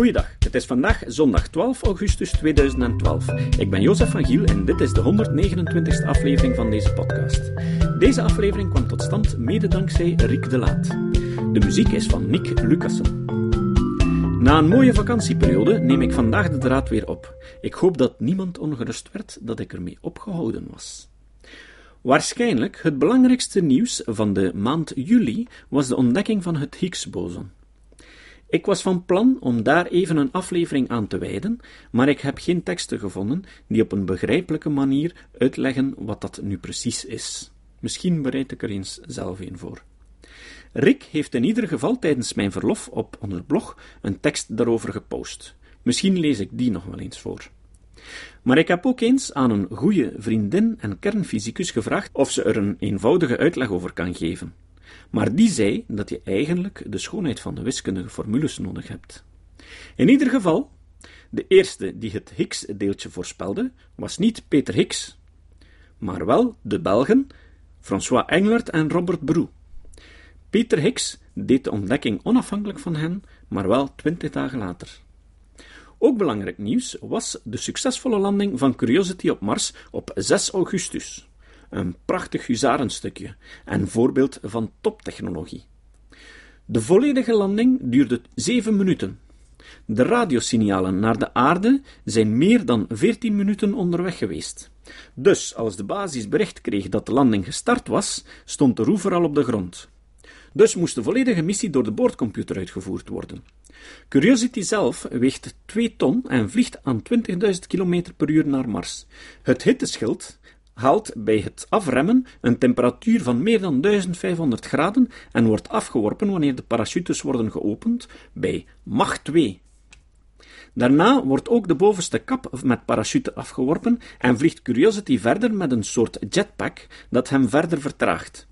Goeiedag, het is vandaag zondag 12 augustus 2012. Ik ben Jozef van Giel en dit is de 129ste aflevering van deze podcast. Deze aflevering kwam tot stand mede dankzij Riek de Laat. De muziek is van Nick Lucassen. Na een mooie vakantieperiode neem ik vandaag de draad weer op. Ik hoop dat niemand ongerust werd dat ik ermee opgehouden was. Waarschijnlijk het belangrijkste nieuws van de maand juli was de ontdekking van het Higgs-boson. Ik was van plan om daar even een aflevering aan te wijden, maar ik heb geen teksten gevonden die op een begrijpelijke manier uitleggen wat dat nu precies is. Misschien bereid ik er eens zelf een voor. Rick heeft in ieder geval tijdens mijn verlof op onze blog een tekst daarover gepost. Misschien lees ik die nog wel eens voor. Maar ik heb ook eens aan een goede vriendin en kernfysicus gevraagd of ze er een eenvoudige uitleg over kan geven. Maar die zei dat je eigenlijk de schoonheid van de wiskundige formules nodig hebt. In ieder geval, de eerste die het Higgs-deeltje voorspelde, was niet Peter Higgs, maar wel de Belgen François Englert en Robert Broe. Peter Higgs deed de ontdekking onafhankelijk van hen, maar wel twintig dagen later. Ook belangrijk nieuws was de succesvolle landing van Curiosity op Mars op 6 augustus. Een prachtig huzarenstukje en voorbeeld van toptechnologie. De volledige landing duurde 7 minuten. De radiosignalen naar de aarde zijn meer dan 14 minuten onderweg geweest. Dus als de basis bericht kreeg dat de landing gestart was, stond de rover al op de grond. Dus moest de volledige missie door de boordcomputer uitgevoerd worden. Curiosity zelf weegt 2 ton en vliegt aan 20.000 km per uur naar Mars. Het hitteschild haalt bij het afremmen een temperatuur van meer dan 1500 graden en wordt afgeworpen wanneer de parachutes worden geopend bij Mach 2. Daarna wordt ook de bovenste kap met parachute afgeworpen en vliegt Curiosity verder met een soort jetpack dat hem verder vertraagt.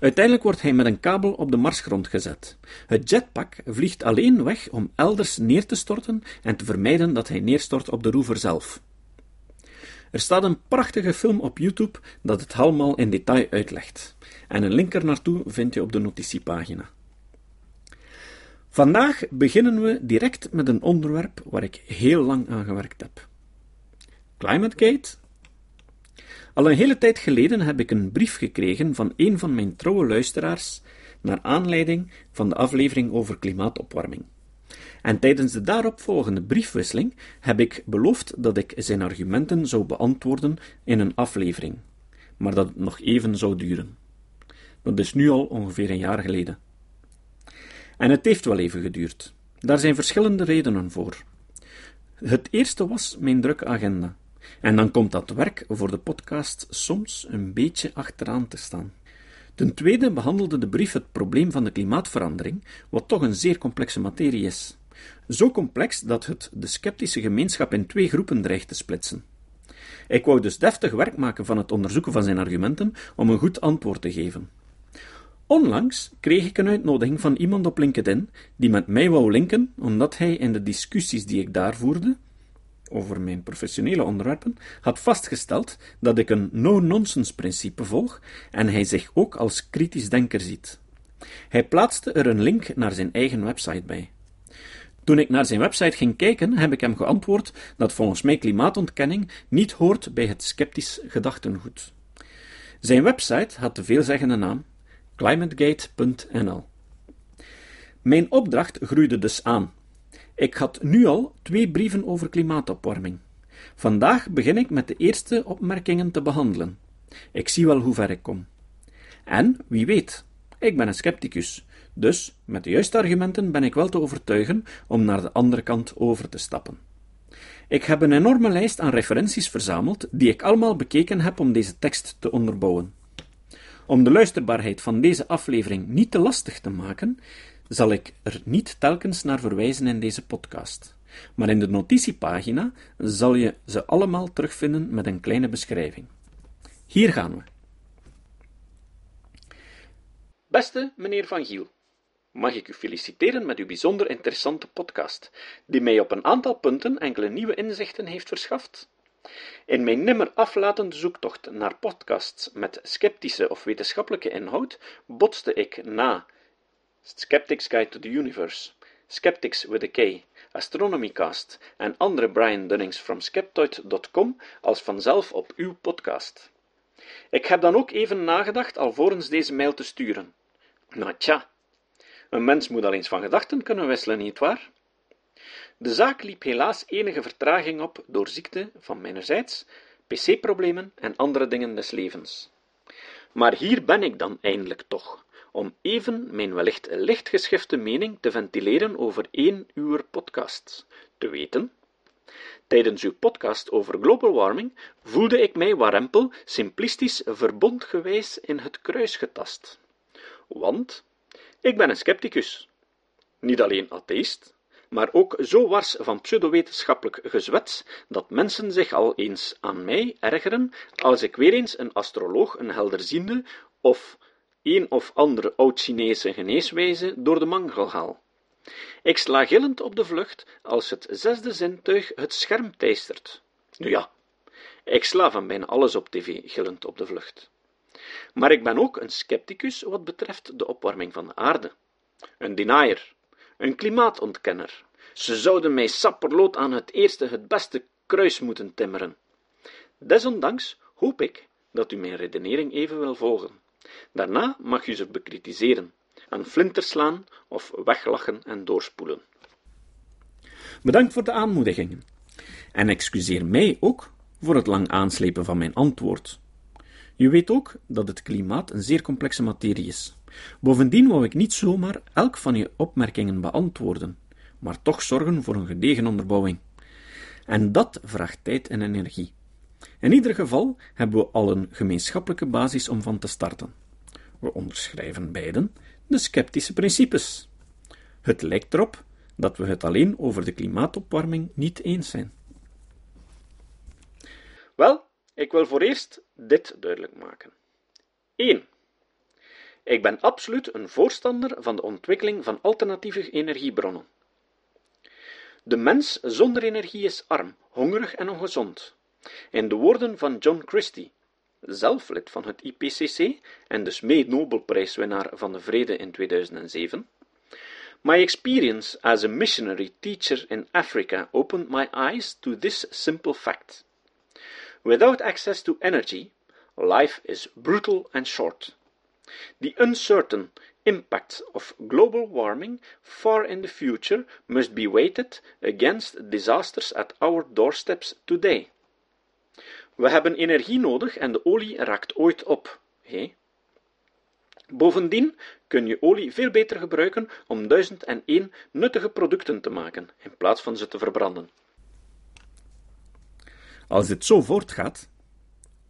Uiteindelijk wordt hij met een kabel op de Marsgrond gezet. Het jetpack vliegt alleen weg om elders neer te storten en te vermijden dat hij neerstort op de rover zelf. Er staat een prachtige film op YouTube dat het allemaal in detail uitlegt. En een link er naartoe vind je op de notitiepagina. Vandaag beginnen we direct met een onderwerp waar ik heel lang aan gewerkt heb. ClimateGate al een hele tijd geleden heb ik een brief gekregen van een van mijn trouwe luisteraars naar aanleiding van de aflevering over klimaatopwarming. En tijdens de daaropvolgende briefwisseling heb ik beloofd dat ik zijn argumenten zou beantwoorden in een aflevering, maar dat het nog even zou duren. Dat is nu al ongeveer een jaar geleden. En het heeft wel even geduurd. Daar zijn verschillende redenen voor. Het eerste was mijn drukke agenda. En dan komt dat werk voor de podcast soms een beetje achteraan te staan. Ten tweede behandelde de brief het probleem van de klimaatverandering, wat toch een zeer complexe materie is. Zo complex dat het de sceptische gemeenschap in twee groepen dreigt te splitsen. Ik wou dus deftig werk maken van het onderzoeken van zijn argumenten om een goed antwoord te geven. Onlangs kreeg ik een uitnodiging van iemand op LinkedIn die met mij wou linken, omdat hij in de discussies die ik daar voerde over mijn professionele onderwerpen, had vastgesteld dat ik een no-nonsense principe volg en hij zich ook als kritisch denker ziet. Hij plaatste er een link naar zijn eigen website bij. Toen ik naar zijn website ging kijken, heb ik hem geantwoord dat volgens mij klimaatontkenning niet hoort bij het sceptisch gedachtengoed. Zijn website had de veelzeggende naam climategate.nl. Mijn opdracht groeide dus aan ik had nu al twee brieven over klimaatopwarming. Vandaag begin ik met de eerste opmerkingen te behandelen. Ik zie wel hoe ver ik kom. En, wie weet, ik ben een scepticus, dus met de juiste argumenten ben ik wel te overtuigen om naar de andere kant over te stappen. Ik heb een enorme lijst aan referenties verzameld, die ik allemaal bekeken heb om deze tekst te onderbouwen. Om de luisterbaarheid van deze aflevering niet te lastig te maken, zal ik er niet telkens naar verwijzen in deze podcast. Maar in de notitiepagina zal je ze allemaal terugvinden met een kleine beschrijving. Hier gaan we. Beste meneer Van Giel, mag ik u feliciteren met uw bijzonder interessante podcast, die mij op een aantal punten enkele nieuwe inzichten heeft verschaft. In mijn nimmer aflatende zoektocht naar podcasts met sceptische of wetenschappelijke inhoud botste ik na Skeptics Guide to the Universe, Skeptics with a K, Astronomycast en andere Brian Dunnings from Skeptoid.com als vanzelf op uw podcast. Ik heb dan ook even nagedacht alvorens deze mail te sturen. Nou tja, een mens moet al eens van gedachten kunnen wisselen, nietwaar? De zaak liep helaas enige vertraging op door ziekte van mijnerzijds, pc-problemen en andere dingen des levens. Maar hier ben ik dan eindelijk toch, om even mijn wellicht lichtgeschifte mening te ventileren over één uur podcast. Te weten, tijdens uw podcast over global warming voelde ik mij warempel simplistisch verbondgewijs in het kruis getast. Want ik ben een scepticus. Niet alleen atheïst, maar ook zo wars van pseudowetenschappelijk gezwets dat mensen zich al eens aan mij ergeren als ik weer eens een astroloog, een helderziende of een of andere oud-Chinese geneeswijze door de mangel haal. Ik sla gillend op de vlucht als het zesde zintuig het scherm teistert. Nu ja, ik sla van bijna alles op tv gillend op de vlucht. Maar ik ben ook een scepticus wat betreft de opwarming van de aarde. Een denier, een klimaatontkenner. Ze zouden mij sapperlood aan het eerste, het beste kruis moeten timmeren. Desondanks hoop ik dat u mijn redenering even wil volgen. Daarna mag u ze bekritiseren, aan flinters slaan of weglachen en doorspoelen. Bedankt voor de aanmoedigingen. En excuseer mij ook voor het lang aanslepen van mijn antwoord. Je weet ook dat het klimaat een zeer complexe materie is. Bovendien wou ik niet zomaar elk van je opmerkingen beantwoorden, maar toch zorgen voor een gedegen onderbouwing. En dat vraagt tijd en energie. In ieder geval hebben we al een gemeenschappelijke basis om van te starten. We onderschrijven beiden de sceptische principes. Het lijkt erop dat we het alleen over de klimaatopwarming niet eens zijn. Wel, ik wil voor eerst dit duidelijk maken. 1. Ik ben absoluut een voorstander van de ontwikkeling van alternatieve energiebronnen. De mens zonder energie is arm, hongerig en ongezond. In de woorden van John Christie, zelf lid van het IPCC en dus mee-Nobelprijswinnaar van de Vrede in 2007. My experience as a missionary teacher in Africa opened my eyes to this simple fact. Without access to energy, life is brutal and short. The uncertain impact of global warming far in the future must be weighted against disasters at our doorsteps today. We hebben energie nodig en de olie raakt ooit op. Hey? Bovendien kun je olie veel beter gebruiken om 1001 nuttige producten te maken, in plaats van ze te verbranden. Als dit zo voortgaat,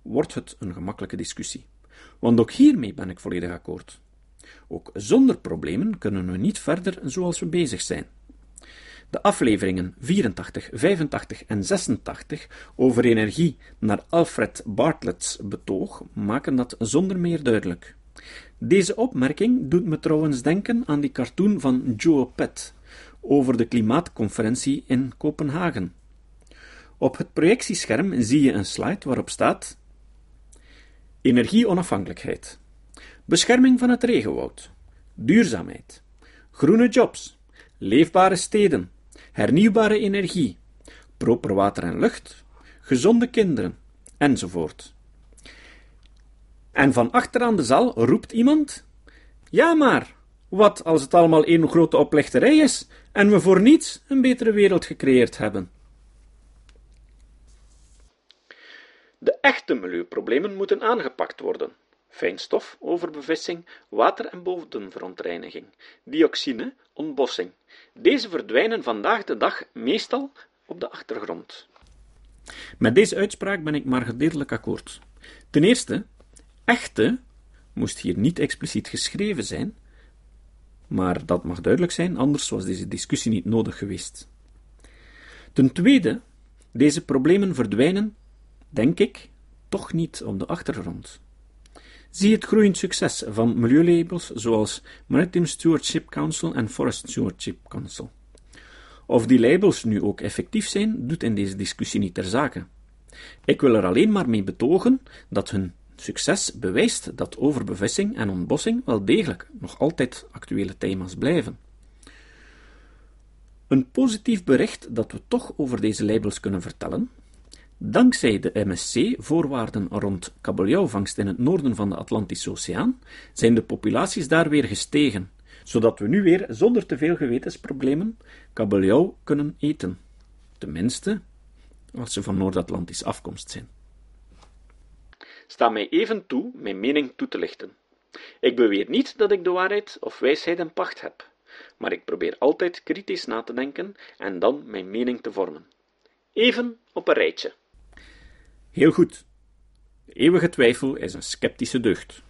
wordt het een gemakkelijke discussie. Want ook hiermee ben ik volledig akkoord. Ook zonder problemen kunnen we niet verder zoals we bezig zijn. De afleveringen 84, 85 en 86 over energie naar Alfred Bartlett's betoog maken dat zonder meer duidelijk. Deze opmerking doet me trouwens denken aan die cartoon van Joe Pett over de klimaatconferentie in Kopenhagen. Op het projectiescherm zie je een slide waarop staat Energieonafhankelijkheid, bescherming van het regenwoud, duurzaamheid, groene jobs, leefbare steden, hernieuwbare energie, proper water en lucht, gezonde kinderen, enzovoort. En van achteraan de zaal roept iemand: Ja, maar wat als het allemaal één grote oplichterij is en we voor niets een betere wereld gecreëerd hebben? De echte milieuproblemen moeten aangepakt worden. Fijnstof, overbevissing, water- en bodemverontreiniging, dioxine, ontbossing. Deze verdwijnen vandaag de dag meestal op de achtergrond. Met deze uitspraak ben ik maar gedeeltelijk akkoord. Ten eerste, echte moest hier niet expliciet geschreven zijn, maar dat mag duidelijk zijn, anders was deze discussie niet nodig geweest. Ten tweede, deze problemen verdwijnen, denk ik, toch niet op de achtergrond. Zie het groeiend succes van milieulabels zoals Maritime Stewardship Council en Forest Stewardship Council. Of die labels nu ook effectief zijn, doet in deze discussie niet ter zake. Ik wil er alleen maar mee betogen dat hun succes bewijst dat overbevissing en ontbossing wel degelijk nog altijd actuele thema's blijven. Een positief bericht dat we toch over deze labels kunnen vertellen. Dankzij de MSC-voorwaarden rond kabeljauwvangst in het noorden van de Atlantische Oceaan zijn de populaties daar weer gestegen, zodat we nu weer zonder te veel gewetensproblemen kabeljauw kunnen eten. Tenminste, als ze van Noord-Atlantische afkomst zijn. Sta mij even toe mijn mening toe te lichten. Ik beweer niet dat ik de waarheid of wijsheid in pacht heb, maar ik probeer altijd kritisch na te denken en dan mijn mening te vormen. Even op een rijtje. Heel goed. De eeuwige twijfel is een sceptische deugd.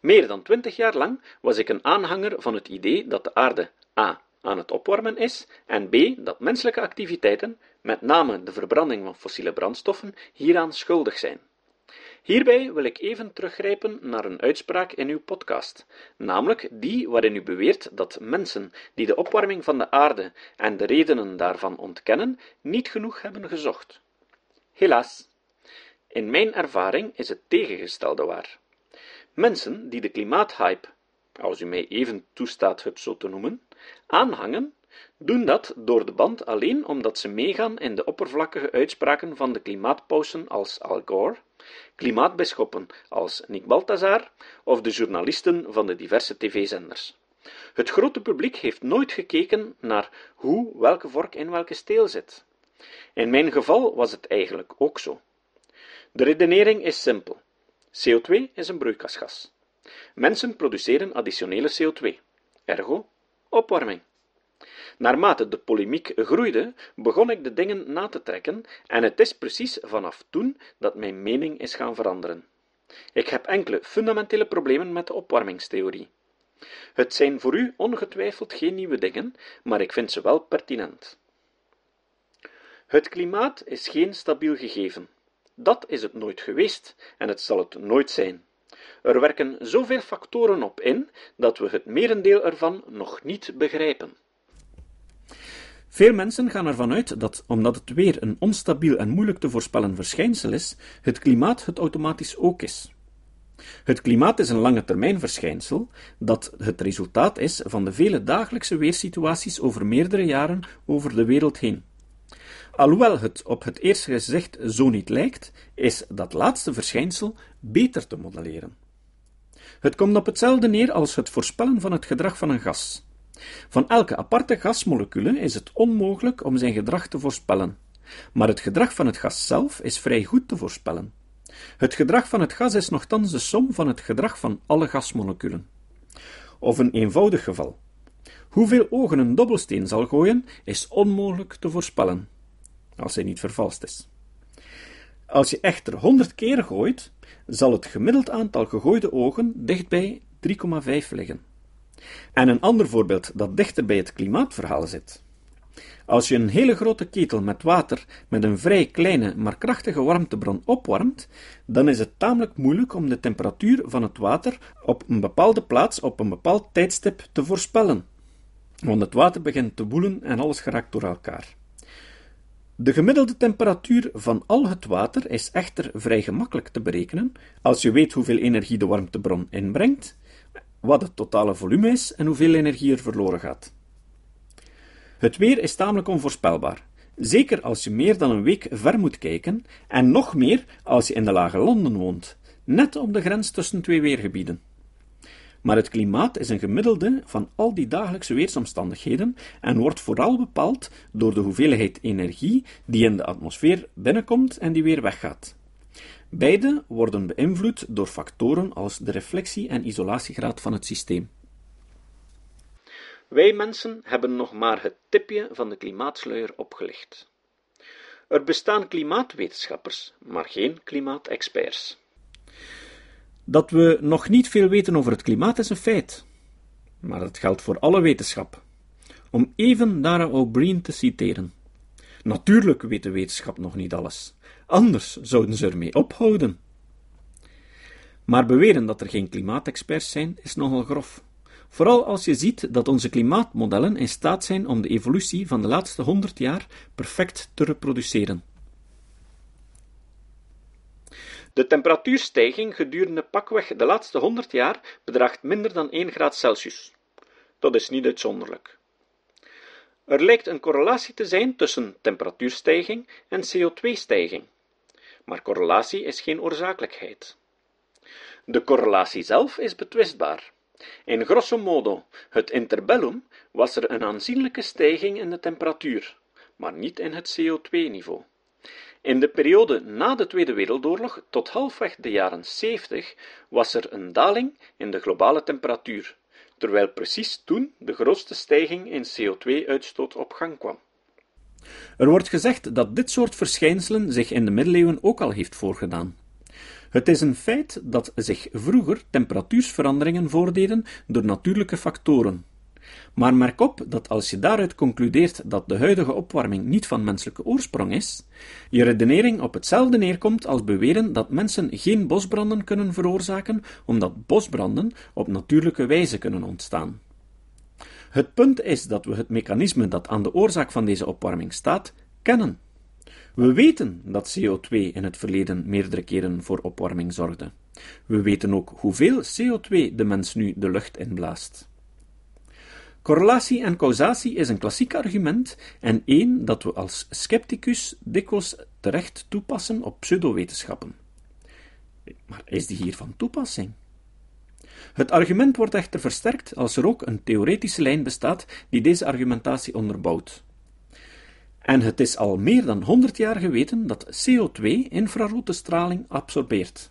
Meer dan twintig jaar lang was ik een aanhanger van het idee dat de aarde a. aan het opwarmen is en b. dat menselijke activiteiten, met name de verbranding van fossiele brandstoffen, hieraan schuldig zijn. Hierbij wil ik even teruggrijpen naar een uitspraak in uw podcast, namelijk die waarin u beweert dat mensen die de opwarming van de aarde en de redenen daarvan ontkennen, niet genoeg hebben gezocht. Helaas, in mijn ervaring is het tegengestelde waar. Mensen die de klimaathype, als u mij even toestaat het zo te noemen, aanhangen, doen dat door de band alleen omdat ze meegaan in de oppervlakkige uitspraken van de klimaatpausen als Al Gore, klimaatbisschoppen als Nick Balthazar of de journalisten van de diverse tv-zenders. Het grote publiek heeft nooit gekeken naar hoe welke vork in welke steel zit. In mijn geval was het eigenlijk ook zo. De redenering is simpel. CO2 is een broeikasgas. Mensen produceren additionele CO2, ergo opwarming. Naarmate de polemiek groeide, begon ik de dingen na te trekken, en het is precies vanaf toen dat mijn mening is gaan veranderen. Ik heb enkele fundamentele problemen met de opwarmingstheorie. Het zijn voor u ongetwijfeld geen nieuwe dingen, maar ik vind ze wel pertinent. Het klimaat is geen stabiel gegeven. Dat is het nooit geweest en het zal het nooit zijn. Er werken zoveel factoren op in dat we het merendeel ervan nog niet begrijpen. Veel mensen gaan ervan uit dat, omdat het weer een onstabiel en moeilijk te voorspellen verschijnsel is, het klimaat het automatisch ook is. Het klimaat is een lange termijn verschijnsel dat het resultaat is van de vele dagelijkse weersituaties over meerdere jaren over de wereld heen. Alhoewel het op het eerste gezicht zo niet lijkt, is dat laatste verschijnsel beter te modelleren. Het komt op hetzelfde neer als het voorspellen van het gedrag van een gas. Van elke aparte gasmolecule is het onmogelijk om zijn gedrag te voorspellen, maar het gedrag van het gas zelf is vrij goed te voorspellen. Het gedrag van het gas is nogthans de som van het gedrag van alle gasmoleculen. Of een eenvoudig geval. Hoeveel ogen een dobbelsteen zal gooien, is onmogelijk te voorspellen, als hij niet vervalst is. Als je echter 100 keer gooit, zal het gemiddeld aantal gegooide ogen dicht bij 3,5 liggen. En een ander voorbeeld dat dichter bij het klimaatverhaal zit. Als je een hele grote ketel met water met een vrij kleine maar krachtige warmtebron opwarmt, dan is het tamelijk moeilijk om de temperatuur van het water op een bepaalde plaats op een bepaald tijdstip te voorspellen. Want het water begint te woelen en alles geraakt door elkaar. De gemiddelde temperatuur van al het water is echter vrij gemakkelijk te berekenen als je weet hoeveel energie de warmtebron inbrengt wat het totale volume is en hoeveel energie er verloren gaat. Het weer is tamelijk onvoorspelbaar, zeker als je meer dan een week ver moet kijken, en nog meer als je in de lage landen woont, net op de grens tussen twee weergebieden. Maar het klimaat is een gemiddelde van al die dagelijkse weersomstandigheden en wordt vooral bepaald door de hoeveelheid energie die in de atmosfeer binnenkomt en die weer weggaat. Beide worden beïnvloed door factoren als de reflectie- en isolatiegraad van het systeem. Wij mensen hebben nog maar het tipje van de klimaatsluier opgelicht. Er bestaan klimaatwetenschappers, maar geen klimaatexperts. Dat we nog niet veel weten over het klimaat is een feit, maar dat geldt voor alle wetenschap. Om even Dara O'Brien te citeren. Natuurlijk weet de wetenschap nog niet alles. Anders zouden ze ermee ophouden. Maar beweren dat er geen klimaatexperts zijn, is nogal grof. Vooral als je ziet dat onze klimaatmodellen in staat zijn om de evolutie van de laatste honderd jaar perfect te reproduceren. De temperatuurstijging gedurende pakweg de laatste honderd jaar bedraagt minder dan 1 graad Celsius. Dat is niet uitzonderlijk. Er lijkt een correlatie te zijn tussen temperatuurstijging en CO2-stijging, maar correlatie is geen oorzakelijkheid. De correlatie zelf is betwistbaar. In grosso modo, het interbellum was er een aanzienlijke stijging in de temperatuur, maar niet in het CO2-niveau. In de periode na de Tweede Wereldoorlog tot halfweg de jaren 70 was er een daling in de globale temperatuur, terwijl precies toen de grootste stijging in CO2-uitstoot op gang kwam. Er wordt gezegd dat dit soort verschijnselen zich in de middeleeuwen ook al heeft voorgedaan. Het is een feit dat zich vroeger temperatuursveranderingen voordeden door natuurlijke factoren. Maar merk op dat als je daaruit concludeert dat de huidige opwarming niet van menselijke oorsprong is, je redenering op hetzelfde neerkomt als beweren dat mensen geen bosbranden kunnen veroorzaken, omdat bosbranden op natuurlijke wijze kunnen ontstaan. Het punt is dat we het mechanisme dat aan de oorzaak van deze opwarming staat, kennen. We weten dat CO2 in het verleden meerdere keren voor opwarming zorgde. We weten ook hoeveel CO2 de mens nu de lucht inblaast. Correlatie en causatie is een klassiek argument en één dat we als scepticus dikwijls terecht toepassen op pseudowetenschappen. Maar is die hier van toepassing? Het argument wordt echter versterkt als er ook een theoretische lijn bestaat die deze argumentatie onderbouwt. En het is al meer dan 100 jaar geweten dat CO2 infrarote straling absorbeert.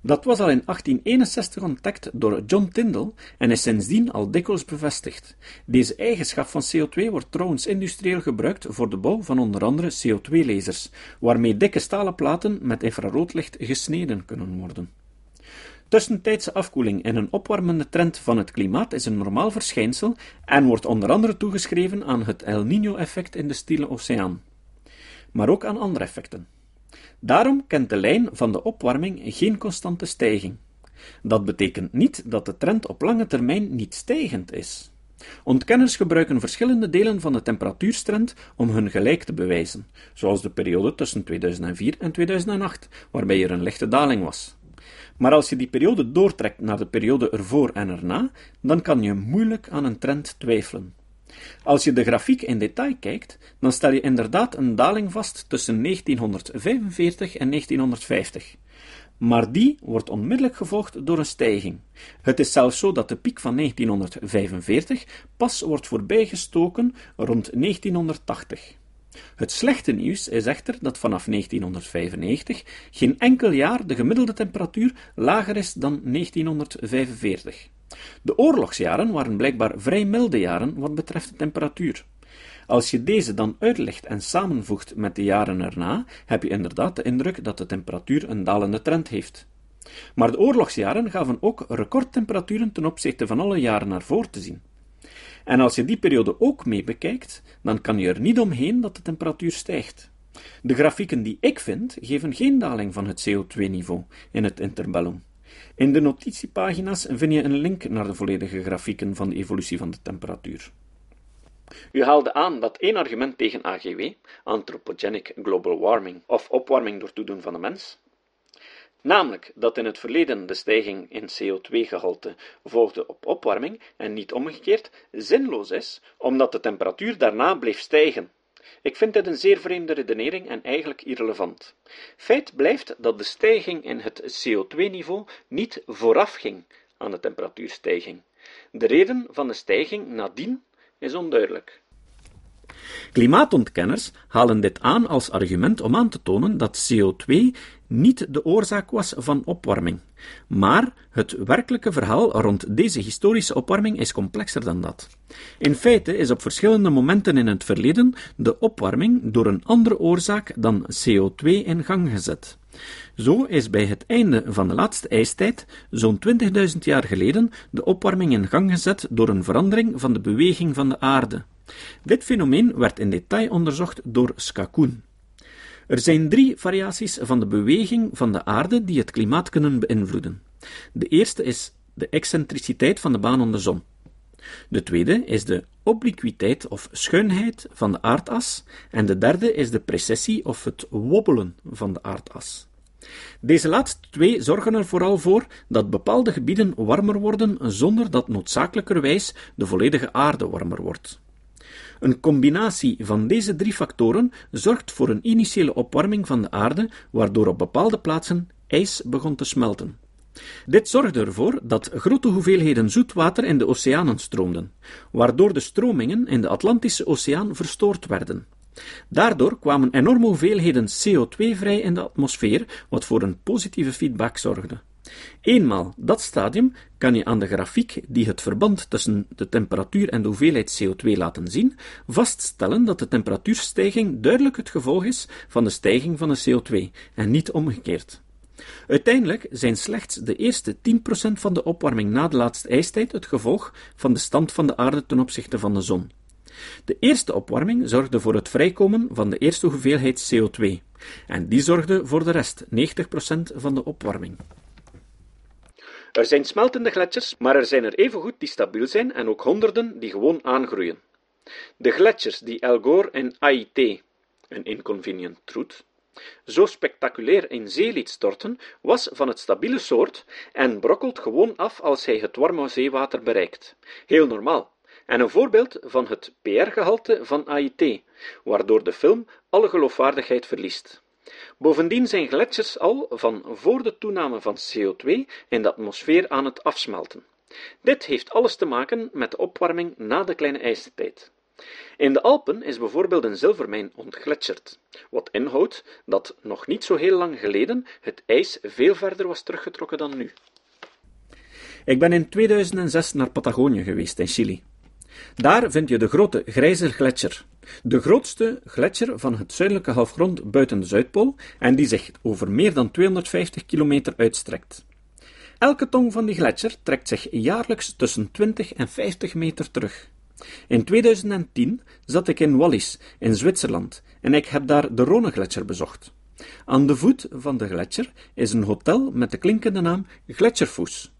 Dat was al in 1861 ontdekt door John Tyndall en is sindsdien al dikwijls bevestigd. Deze eigenschap van CO2 wordt trouwens industrieel gebruikt voor de bouw van onder andere CO2-lasers, waarmee dikke stalen platen met infraroodlicht gesneden kunnen worden. Tussentijdse afkoeling en een opwarmende trend van het klimaat is een normaal verschijnsel en wordt onder andere toegeschreven aan het El Niño-effect in de Stille Oceaan, maar ook aan andere effecten. Daarom kent de lijn van de opwarming geen constante stijging. Dat betekent niet dat de trend op lange termijn niet stijgend is. Ontkenners gebruiken verschillende delen van de temperatuurstrend om hun gelijk te bewijzen, zoals de periode tussen 2004 en 2008, waarbij er een lichte daling was. Maar als je die periode doortrekt naar de periode ervoor en erna, dan kan je moeilijk aan een trend twijfelen. Als je de grafiek in detail kijkt, dan stel je inderdaad een daling vast tussen 1945 en 1950. Maar die wordt onmiddellijk gevolgd door een stijging. Het is zelfs zo dat de piek van 1945 pas wordt voorbijgestoken rond 1980. Het slechte nieuws is echter dat vanaf 1995 geen enkel jaar de gemiddelde temperatuur lager is dan 1945. De oorlogsjaren waren blijkbaar vrij milde jaren wat betreft de temperatuur. Als je deze dan uitlegt en samenvoegt met de jaren erna, heb je inderdaad de indruk dat de temperatuur een dalende trend heeft. Maar de oorlogsjaren gaven ook recordtemperaturen ten opzichte van alle jaren voren te zien. En als je die periode ook mee bekijkt, dan kan je er niet omheen dat de temperatuur stijgt. De grafieken die ik vind, geven geen daling van het CO2-niveau in het interbellum. In de notitiepagina's vind je een link naar de volledige grafieken van de evolutie van de temperatuur. U haalde aan dat één argument tegen AGW, anthropogenic global warming, of opwarming door toedoen van de mens, namelijk dat in het verleden de stijging in CO2-gehalte volgde op opwarming en niet omgekeerd, zinloos is, omdat de temperatuur daarna bleef stijgen. Ik vind dit een zeer vreemde redenering en eigenlijk irrelevant. Feit blijft dat de stijging in het CO2-niveau niet voorafging aan de temperatuurstijging. De reden van de stijging nadien is onduidelijk. Klimaatontkenners halen dit aan als argument om aan te tonen dat CO2 niet de oorzaak was van opwarming. Maar het werkelijke verhaal rond deze historische opwarming is complexer dan dat. In feite is op verschillende momenten in het verleden de opwarming door een andere oorzaak dan CO2 in gang gezet. Zo is bij het einde van de laatste ijstijd, zo'n 20.000 jaar geleden, de opwarming in gang gezet door een verandering van de beweging van de aarde. Dit fenomeen werd in detail onderzocht door Skakoen. Er zijn drie variaties van de beweging van de aarde die het klimaat kunnen beïnvloeden. De eerste is de excentriciteit van de baan om de zon. De tweede is de obliquiteit of schuinheid van de aardas en de derde is de precessie of het wobbelen van de aardas. Deze laatste twee zorgen er vooral voor dat bepaalde gebieden warmer worden zonder dat noodzakelijkerwijs de volledige aarde warmer wordt. Een combinatie van deze drie factoren zorgt voor een initiële opwarming van de aarde, waardoor op bepaalde plaatsen ijs begon te smelten. Dit zorgde ervoor dat grote hoeveelheden zoetwater in de oceanen stroomden, waardoor de stromingen in de Atlantische Oceaan verstoord werden. Daardoor kwamen enorme hoeveelheden CO2 vrij in de atmosfeer, wat voor een positieve feedback zorgde. Eenmaal dat stadium kan je aan de grafiek die het verband tussen de temperatuur en de hoeveelheid CO2 laten zien, vaststellen dat de temperatuurstijging duidelijk het gevolg is van de stijging van de CO2 en niet omgekeerd. Uiteindelijk zijn slechts de eerste 10% van de opwarming na de laatste ijstijd het gevolg van de stand van de aarde ten opzichte van de zon. De eerste opwarming zorgde voor het vrijkomen van de eerste hoeveelheid CO2, en die zorgde voor de rest, 90% van de opwarming. Er zijn smeltende gletsjers, maar er zijn er evengoed die stabiel zijn en ook honderden die gewoon aangroeien. De gletsjers die El Gore en AIT, een inconvenient truth, zo spectaculair in zee liet storten, was van het stabiele soort en brokkelt gewoon af als hij het warme zeewater bereikt. Heel normaal. En een voorbeeld van het PR-gehalte van AIT, waardoor de film alle geloofwaardigheid verliest. Bovendien zijn gletsjers al van voor de toename van CO2 in de atmosfeer aan het afsmelten. Dit heeft alles te maken met de opwarming na de kleine ijstijd. In de Alpen is bijvoorbeeld een zilvermijn ontgletsjerd, wat inhoudt dat nog niet zo heel lang geleden het ijs veel verder was teruggetrokken dan nu. Ik ben in 2006 naar Patagonië geweest in Chili. Daar vind je de grote Grijzer Gletsjer, de grootste gletsjer van het zuidelijke halfrond buiten de Zuidpool en die zich over meer dan 250 kilometer uitstrekt. Elke tong van die gletsjer trekt zich jaarlijks tussen 20 en 50 meter terug. In 2010 zat ik in Wallis, in Zwitserland, en ik heb daar de Rhônegletsjer bezocht. Aan de voet van de gletsjer is een hotel met de klinkende naam Gletsjerfoes.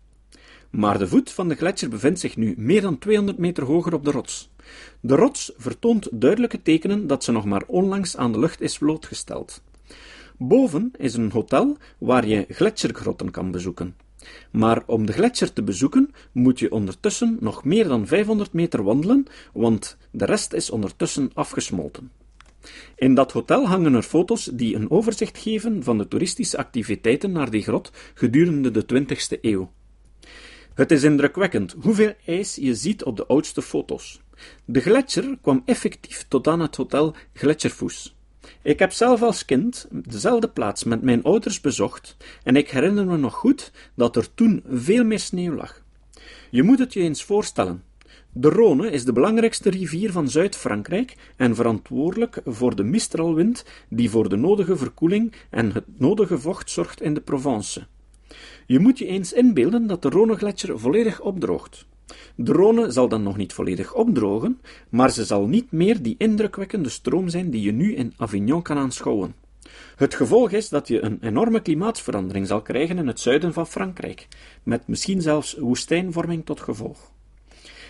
Maar de voet van de gletsjer bevindt zich nu meer dan 200 meter hoger op de rots. De rots vertoont duidelijke tekenen dat ze nog maar onlangs aan de lucht is blootgesteld. Boven is een hotel waar je gletsjergrotten kan bezoeken. Maar om de gletsjer te bezoeken moet je ondertussen nog meer dan 500 meter wandelen, want de rest is ondertussen afgesmolten. In dat hotel hangen er foto's die een overzicht geven van de toeristische activiteiten naar die grot gedurende de 20ste eeuw. Het is indrukwekkend hoeveel ijs je ziet op de oudste foto's. De gletsjer kwam effectief tot aan het hotel Gletsjerfoes. Ik heb zelf als kind dezelfde plaats met mijn ouders bezocht en ik herinner me nog goed dat er toen veel meer sneeuw lag. Je moet het je eens voorstellen. De Rhône is de belangrijkste rivier van Zuid-Frankrijk en verantwoordelijk voor de mistralwind die voor de nodige verkoeling en het nodige vocht zorgt in de Provence. Je moet je eens inbeelden dat de Rhônegletsjer volledig opdroogt. De Rhône zal dan nog niet volledig opdrogen, maar ze zal niet meer die indrukwekkende stroom zijn die je nu in Avignon kan aanschouwen. Het gevolg is dat je een enorme klimaatsverandering zal krijgen in het zuiden van Frankrijk, met misschien zelfs woestijnvorming tot gevolg.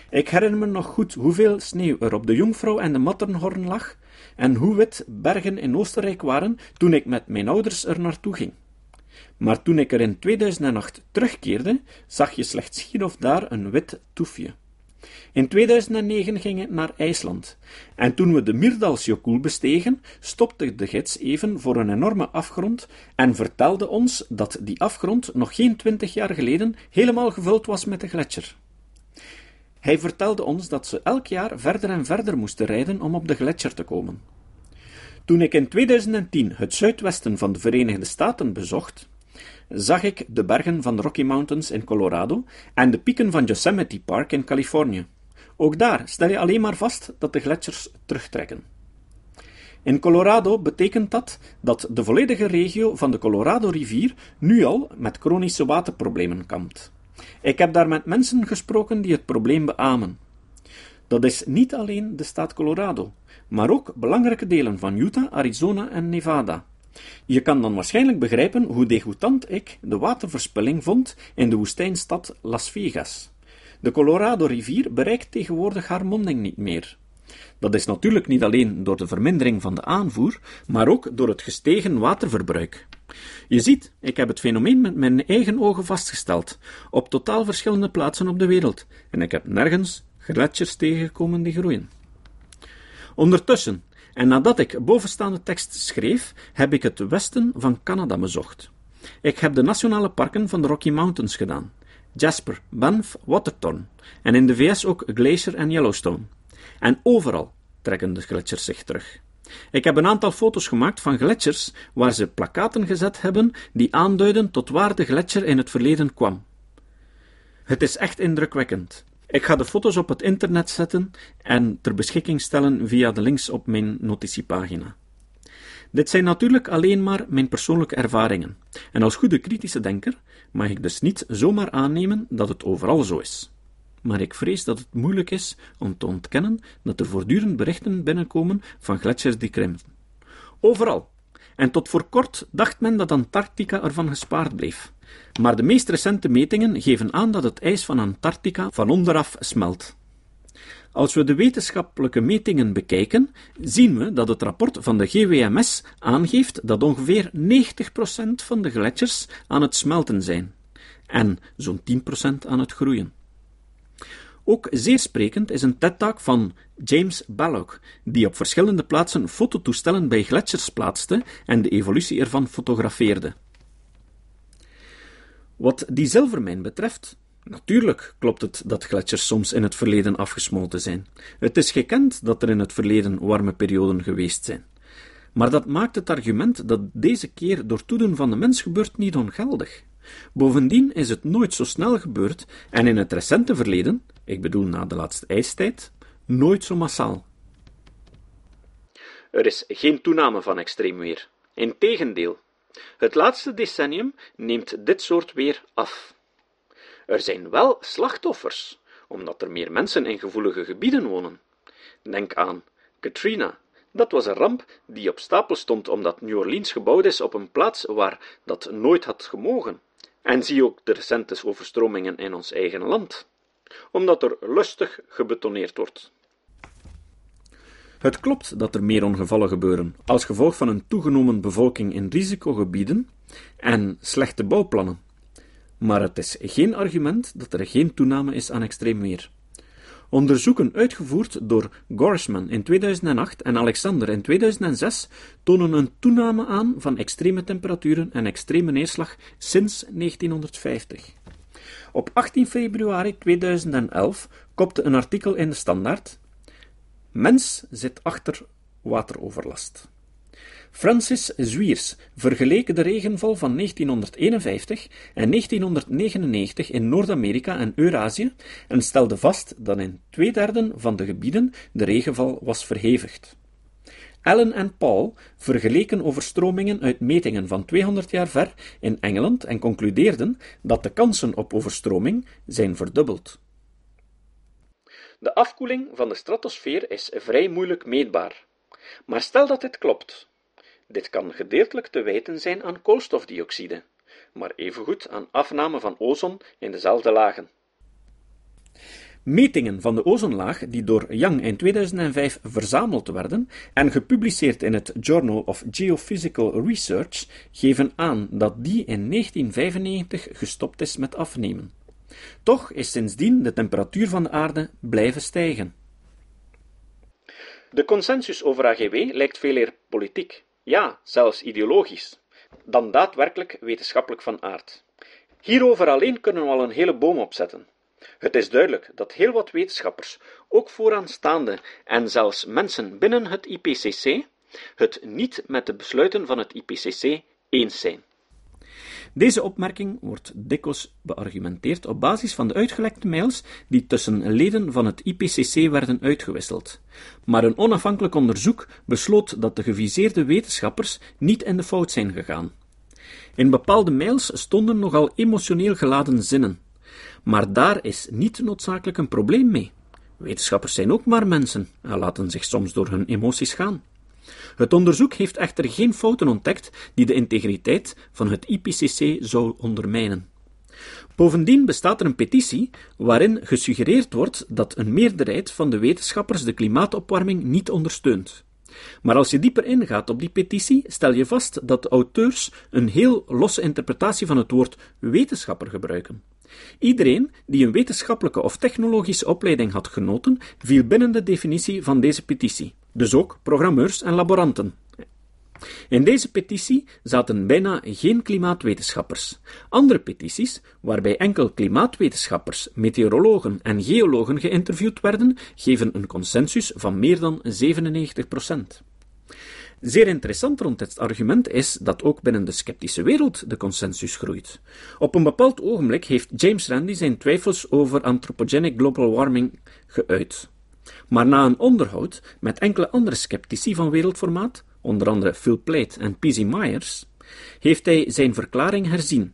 Ik herinner me nog goed hoeveel sneeuw er op de Jungfrau en de Matterhorn lag en hoe wit bergen in Oostenrijk waren toen ik met mijn ouders er naartoe ging. Maar toen ik er in 2008 terugkeerde, zag je slechts hier of daar een wit toefje. In 2009 ging ik naar IJsland, en toen we de Myrdalsjökull bestegen, stopte de gids even voor een enorme afgrond en vertelde ons dat die afgrond nog geen twintig jaar geleden helemaal gevuld was met de gletsjer. Hij vertelde ons dat ze elk jaar verder en verder moesten rijden om op de gletsjer te komen. Toen ik in 2010 het zuidwesten van de Verenigde Staten bezocht, zag ik de bergen van de Rocky Mountains in Colorado en de pieken van Yosemite Park in Californië. Ook daar stel je alleen maar vast dat de gletsjers terugtrekken. In Colorado betekent dat dat de volledige regio van de Colorado-rivier nu al met chronische waterproblemen kampt. Ik heb daar met mensen gesproken die het probleem beamen. Dat is niet alleen de staat Colorado, maar ook belangrijke delen van Utah, Arizona en Nevada. Je kan dan waarschijnlijk begrijpen hoe degoutant ik de waterverspilling vond in de woestijnstad Las Vegas. De Colorado-rivier bereikt tegenwoordig haar monding niet meer. Dat is natuurlijk niet alleen door de vermindering van de aanvoer, maar ook door het gestegen waterverbruik. Je ziet, ik heb het fenomeen met mijn eigen ogen vastgesteld, op totaal verschillende plaatsen op de wereld, en ik heb nergens gletsjers tegengekomen die groeien. Ondertussen, en nadat ik bovenstaande tekst schreef, heb ik het westen van Canada bezocht. Ik heb de nationale parken van de Rocky Mountains gedaan. Jasper, Banff, Waterton en in de VS ook Glacier en Yellowstone. En overal trekken de gletsjers zich terug. Ik heb een aantal foto's gemaakt van gletsjers waar ze plakaten gezet hebben die aanduiden tot waar de gletsjer in het verleden kwam. Het is echt indrukwekkend. Ik ga de foto's op het internet zetten en ter beschikking stellen via de links op mijn notitiepagina. Dit zijn natuurlijk alleen maar mijn persoonlijke ervaringen, en als goede kritische denker mag ik dus niet zomaar aannemen dat het overal zo is. Maar ik vrees dat het moeilijk is om te ontkennen dat er voortdurend berichten binnenkomen van gletsjers die krimpen. Overal. En tot voor kort dacht men dat Antarctica ervan gespaard bleef. Maar de meest recente metingen geven aan dat het ijs van Antarctica van onderaf smelt. Als we de wetenschappelijke metingen bekijken, zien we dat het rapport van de GWMS aangeeft dat ongeveer 90% van de gletsjers aan het smelten zijn en zo'n 10% aan het groeien. Ook zeer sprekend is een TED-talk van James Ballock, die op verschillende plaatsen fototoestellen bij gletsjers plaatste en de evolutie ervan fotografeerde. Wat die zilvermijn betreft, natuurlijk klopt het dat gletsjers soms in het verleden afgesmolten zijn. Het is gekend dat er in het verleden warme perioden geweest zijn. Maar dat maakt het argument dat deze keer door toedoen van de mens gebeurt niet ongeldig. Bovendien is het nooit zo snel gebeurd en in het recente verleden, ik bedoel na de laatste ijstijd, nooit zo massaal. Er is geen toename van extreem weer. Integendeel, het laatste decennium neemt dit soort weer af. Er zijn wel slachtoffers, omdat er meer mensen in gevoelige gebieden wonen. Denk aan Katrina. Dat was een ramp die op stapel stond omdat New Orleans gebouwd is op een plaats waar dat nooit had gemogen. En zie ook de recente overstromingen in ons eigen land, omdat er lustig gebetoneerd wordt. Het klopt dat er meer ongevallen gebeuren als gevolg van een toegenomen bevolking in risicogebieden en slechte bouwplannen. Maar het is geen argument dat er geen toename is aan extreem weer. Onderzoeken uitgevoerd door Gorsman in 2008 en Alexander in 2006 tonen een toename aan van extreme temperaturen en extreme neerslag sinds 1950. Op 18 februari 2011 kopte een artikel in de Standaard Mens zit achter wateroverlast. Francis Zwiers vergeleek de regenval van 1951 en 1999 in Noord-Amerika en Eurazië en stelde vast dat in twee derde van de gebieden de regenval was verhevigd. Allen en Paul vergeleken overstromingen uit metingen van 200 jaar ver in Engeland en concludeerden dat de kansen op overstroming zijn verdubbeld. De afkoeling van de stratosfeer is vrij moeilijk meetbaar. Maar stel dat dit klopt. Dit kan gedeeltelijk te wijten zijn aan koolstofdioxide, maar evengoed aan afname van ozon in dezelfde lagen. Metingen van de ozonlaag, die door Young in 2005 verzameld werden en gepubliceerd in het Journal of Geophysical Research, geven aan dat die in 1995 gestopt is met afnemen. Toch is sindsdien de temperatuur van de aarde blijven stijgen. De consensus over AGW lijkt veel eer politiek, ja, zelfs ideologisch, dan daadwerkelijk wetenschappelijk van aard. Hierover alleen kunnen we al een hele boom opzetten. Het is duidelijk dat heel wat wetenschappers, ook vooraanstaande en zelfs mensen binnen het IPCC, het niet met de besluiten van het IPCC eens zijn. Deze opmerking wordt dikwijls beargumenteerd op basis van de uitgelekte mails die tussen leden van het IPCC werden uitgewisseld. Maar een onafhankelijk onderzoek besloot dat de geviseerde wetenschappers niet in de fout zijn gegaan. In bepaalde mails stonden nogal emotioneel geladen zinnen. Maar daar is niet noodzakelijk een probleem mee. Wetenschappers zijn ook maar mensen en laten zich soms door hun emoties gaan. Het onderzoek heeft echter geen fouten ontdekt die de integriteit van het IPCC zou ondermijnen. Bovendien bestaat er een petitie waarin gesuggereerd wordt dat een meerderheid van de wetenschappers de klimaatopwarming niet ondersteunt. Maar als je dieper ingaat op die petitie, stel je vast dat de auteurs een heel losse interpretatie van het woord wetenschapper gebruiken. Iedereen die een wetenschappelijke of technologische opleiding had genoten, viel binnen de definitie van deze petitie. dus ook programmeurs en laboranten. In deze petitie zaten bijna geen klimaatwetenschappers. Andere petities, waarbij enkel klimaatwetenschappers, meteorologen en geologen geïnterviewd werden, geven een consensus van meer dan 97 procent. Zeer interessant rond dit argument is dat ook binnen de sceptische wereld de consensus groeit. Op een bepaald ogenblik heeft James Randi zijn twijfels over anthropogenic global warming geuit. Maar na een onderhoud met enkele andere sceptici van wereldformaat, onder andere Phil Plait en P.Z. Myers, heeft hij zijn verklaring herzien.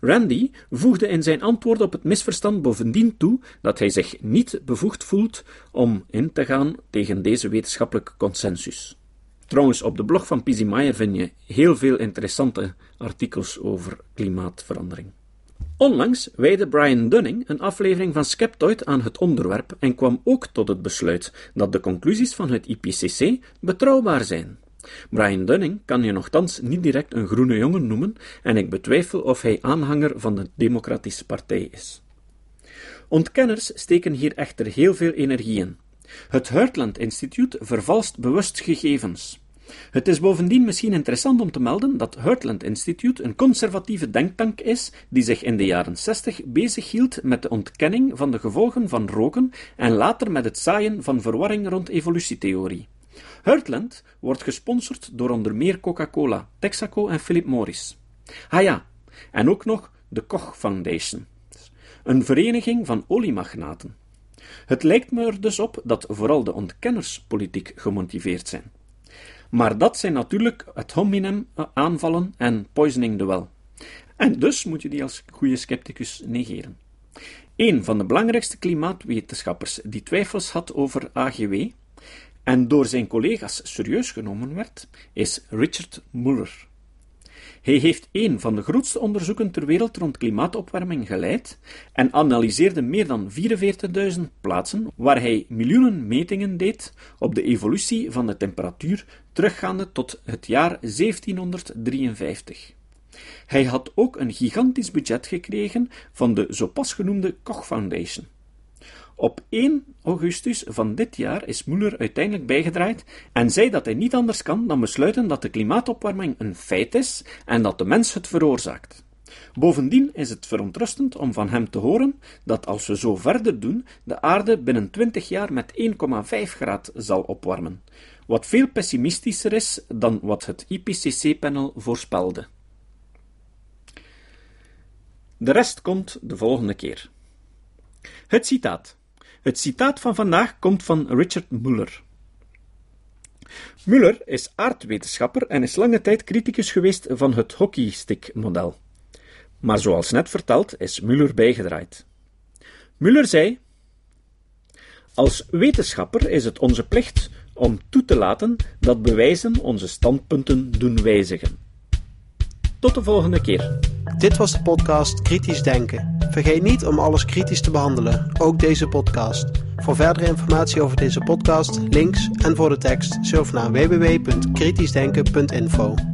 Randy voegde in zijn antwoord op het misverstand bovendien toe dat hij zich niet bevoegd voelt om in te gaan tegen deze wetenschappelijke consensus. Trouwens, op de blog van. Meyer vind je heel veel interessante artikels over klimaatverandering. Onlangs wijde Brian Dunning een aflevering van Skeptoid aan het onderwerp en kwam ook tot het besluit dat de conclusies van het IPCC betrouwbaar zijn. Brian Dunning kan je nogthans niet direct een groene jongen noemen en ik betwijfel of hij aanhanger van de Democratische Partij is. Ontkenners steken hier echter heel veel energie in. Het Heartland Instituut vervalst bewust gegevens. Het is bovendien misschien interessant om te melden dat Heartland Institute een conservatieve denktank is die zich in de jaren 60 bezighield met de ontkenning van de gevolgen van roken en later met het zaaien van verwarring rond evolutietheorie. Heartland wordt gesponsord door onder meer Coca-Cola, Texaco en Philip Morris. Ah ja, en ook nog de Koch Foundation, een vereniging van oliemagnaten. Het lijkt me er dus op dat vooral de ontkenners politiek gemotiveerd zijn. Maar dat zijn natuurlijk het hominem aanvallen en poisoning the well. En dus moet je die als goede scepticus negeren. Een van de belangrijkste klimaatwetenschappers die twijfels had over AGW en door zijn collega's serieus genomen werd, is Richard Muller. Hij heeft een van de grootste onderzoeken ter wereld rond klimaatopwarming geleid en analyseerde meer dan 44.000 plaatsen waar hij miljoenen metingen deed op de evolutie van de temperatuur teruggaande tot het jaar 1753. Hij had ook een gigantisch budget gekregen van de zo pas genoemde Koch Foundation. Op 1 augustus van dit jaar is Muller uiteindelijk bijgedraaid en zei dat hij niet anders kan dan besluiten dat de klimaatopwarming een feit is en dat de mens het veroorzaakt. Bovendien is het verontrustend om van hem te horen dat als we zo verder doen, de aarde binnen 20 jaar met 1,5 graad zal opwarmen, wat veel pessimistischer is dan wat het IPCC-panel voorspelde. De rest komt de volgende keer. Het citaat. Het citaat van vandaag komt van Richard Muller. Muller is aardwetenschapper en is lange tijd criticus geweest van het hockeystick-model. Maar zoals net verteld is Muller bijgedraaid. Muller zei: Als wetenschapper is het onze plicht om toe te laten dat bewijzen onze standpunten doen wijzigen. Tot de volgende keer. Dit was de podcast Kritisch Denken. Vergeet niet om alles kritisch te behandelen, ook deze podcast. Voor verdere informatie over deze podcast, links en voor de tekst, surf naar www.kritischdenken.info.